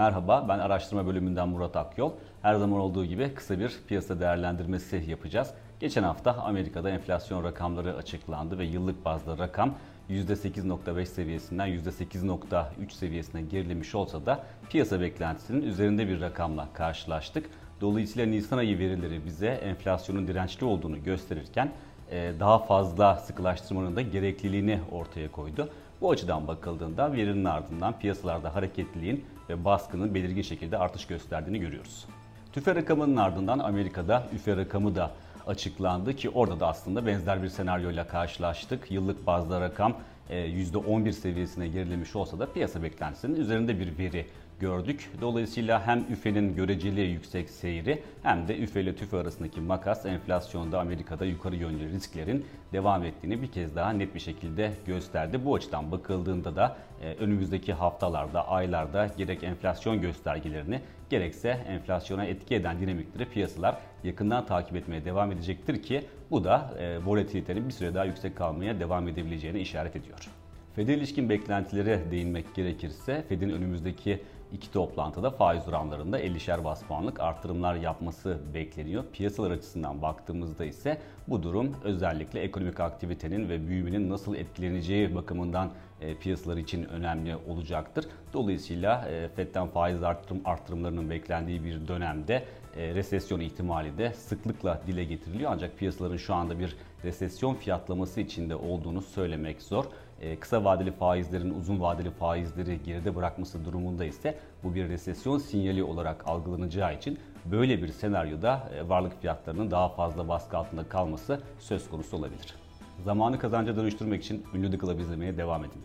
Merhaba, ben araştırma bölümünden Murat Akyol. Her zaman olduğu gibi kısa bir piyasa değerlendirmesi yapacağız. Geçen hafta Amerika'da enflasyon rakamları açıklandı ve yıllık bazda rakam %8.5 seviyesinden %8.3 seviyesine gerilemiş olsa da piyasa beklentisinin üzerinde bir rakamla karşılaştık. Dolayısıyla Nisan ayı verileri bize enflasyonun dirençli olduğunu gösterirken daha fazla sıkılaştırmanın da gerekliliğini ortaya koydu. Bu açıdan bakıldığında verinin ardından piyasalarda hareketliliğin ve baskının belirgin şekilde artış gösterdiğini görüyoruz. TÜFE rakamının ardından Amerika'da üfe rakamı da açıklandı ki orada da aslında benzer bir senaryoyla karşılaştık. Yıllık bazda rakam %11 e, seviyesine gerilemiş olsa da piyasa beklentisinin üzerinde bir veri gördük. Dolayısıyla hem üfenin göreceli yüksek seyri hem de üfe ile tüfe arasındaki makas enflasyonda Amerika'da yukarı yönlü risklerin devam ettiğini bir kez daha net bir şekilde gösterdi. Bu açıdan bakıldığında da e, önümüzdeki haftalarda, aylarda gerek enflasyon göstergelerini gerekse enflasyona etki eden dinamikleri piyasalar yakından takip etmeye devam edecektir ki bu da e, volatilitenin bir süre daha yüksek kalmaya devam edebileceğine işaret ediyor. Fed'e ilişkin beklentilere değinmek gerekirse Fed'in önümüzdeki iki toplantıda faiz oranlarında 50'şer bas puanlık artırımlar yapması bekleniyor. Piyasalar açısından baktığımızda ise bu durum özellikle ekonomik aktivitenin ve büyümenin nasıl etkileneceği bakımından e, piyasalar için önemli olacaktır. Dolayısıyla e, Fed'den faiz artırım artırımlarının beklendiği bir dönemde e, resesyon ihtimali de sıklıkla dile getiriliyor. Ancak piyasaların şu anda bir resesyon fiyatlaması içinde olduğunu söylemek zor. Kısa vadeli faizlerin uzun vadeli faizleri geride bırakması durumunda ise bu bir resesyon sinyali olarak algılanacağı için böyle bir senaryoda e, varlık fiyatlarının daha fazla baskı altında kalması söz konusu olabilir. Zamanı kazanca dönüştürmek için ünlü The izlemeye devam edin.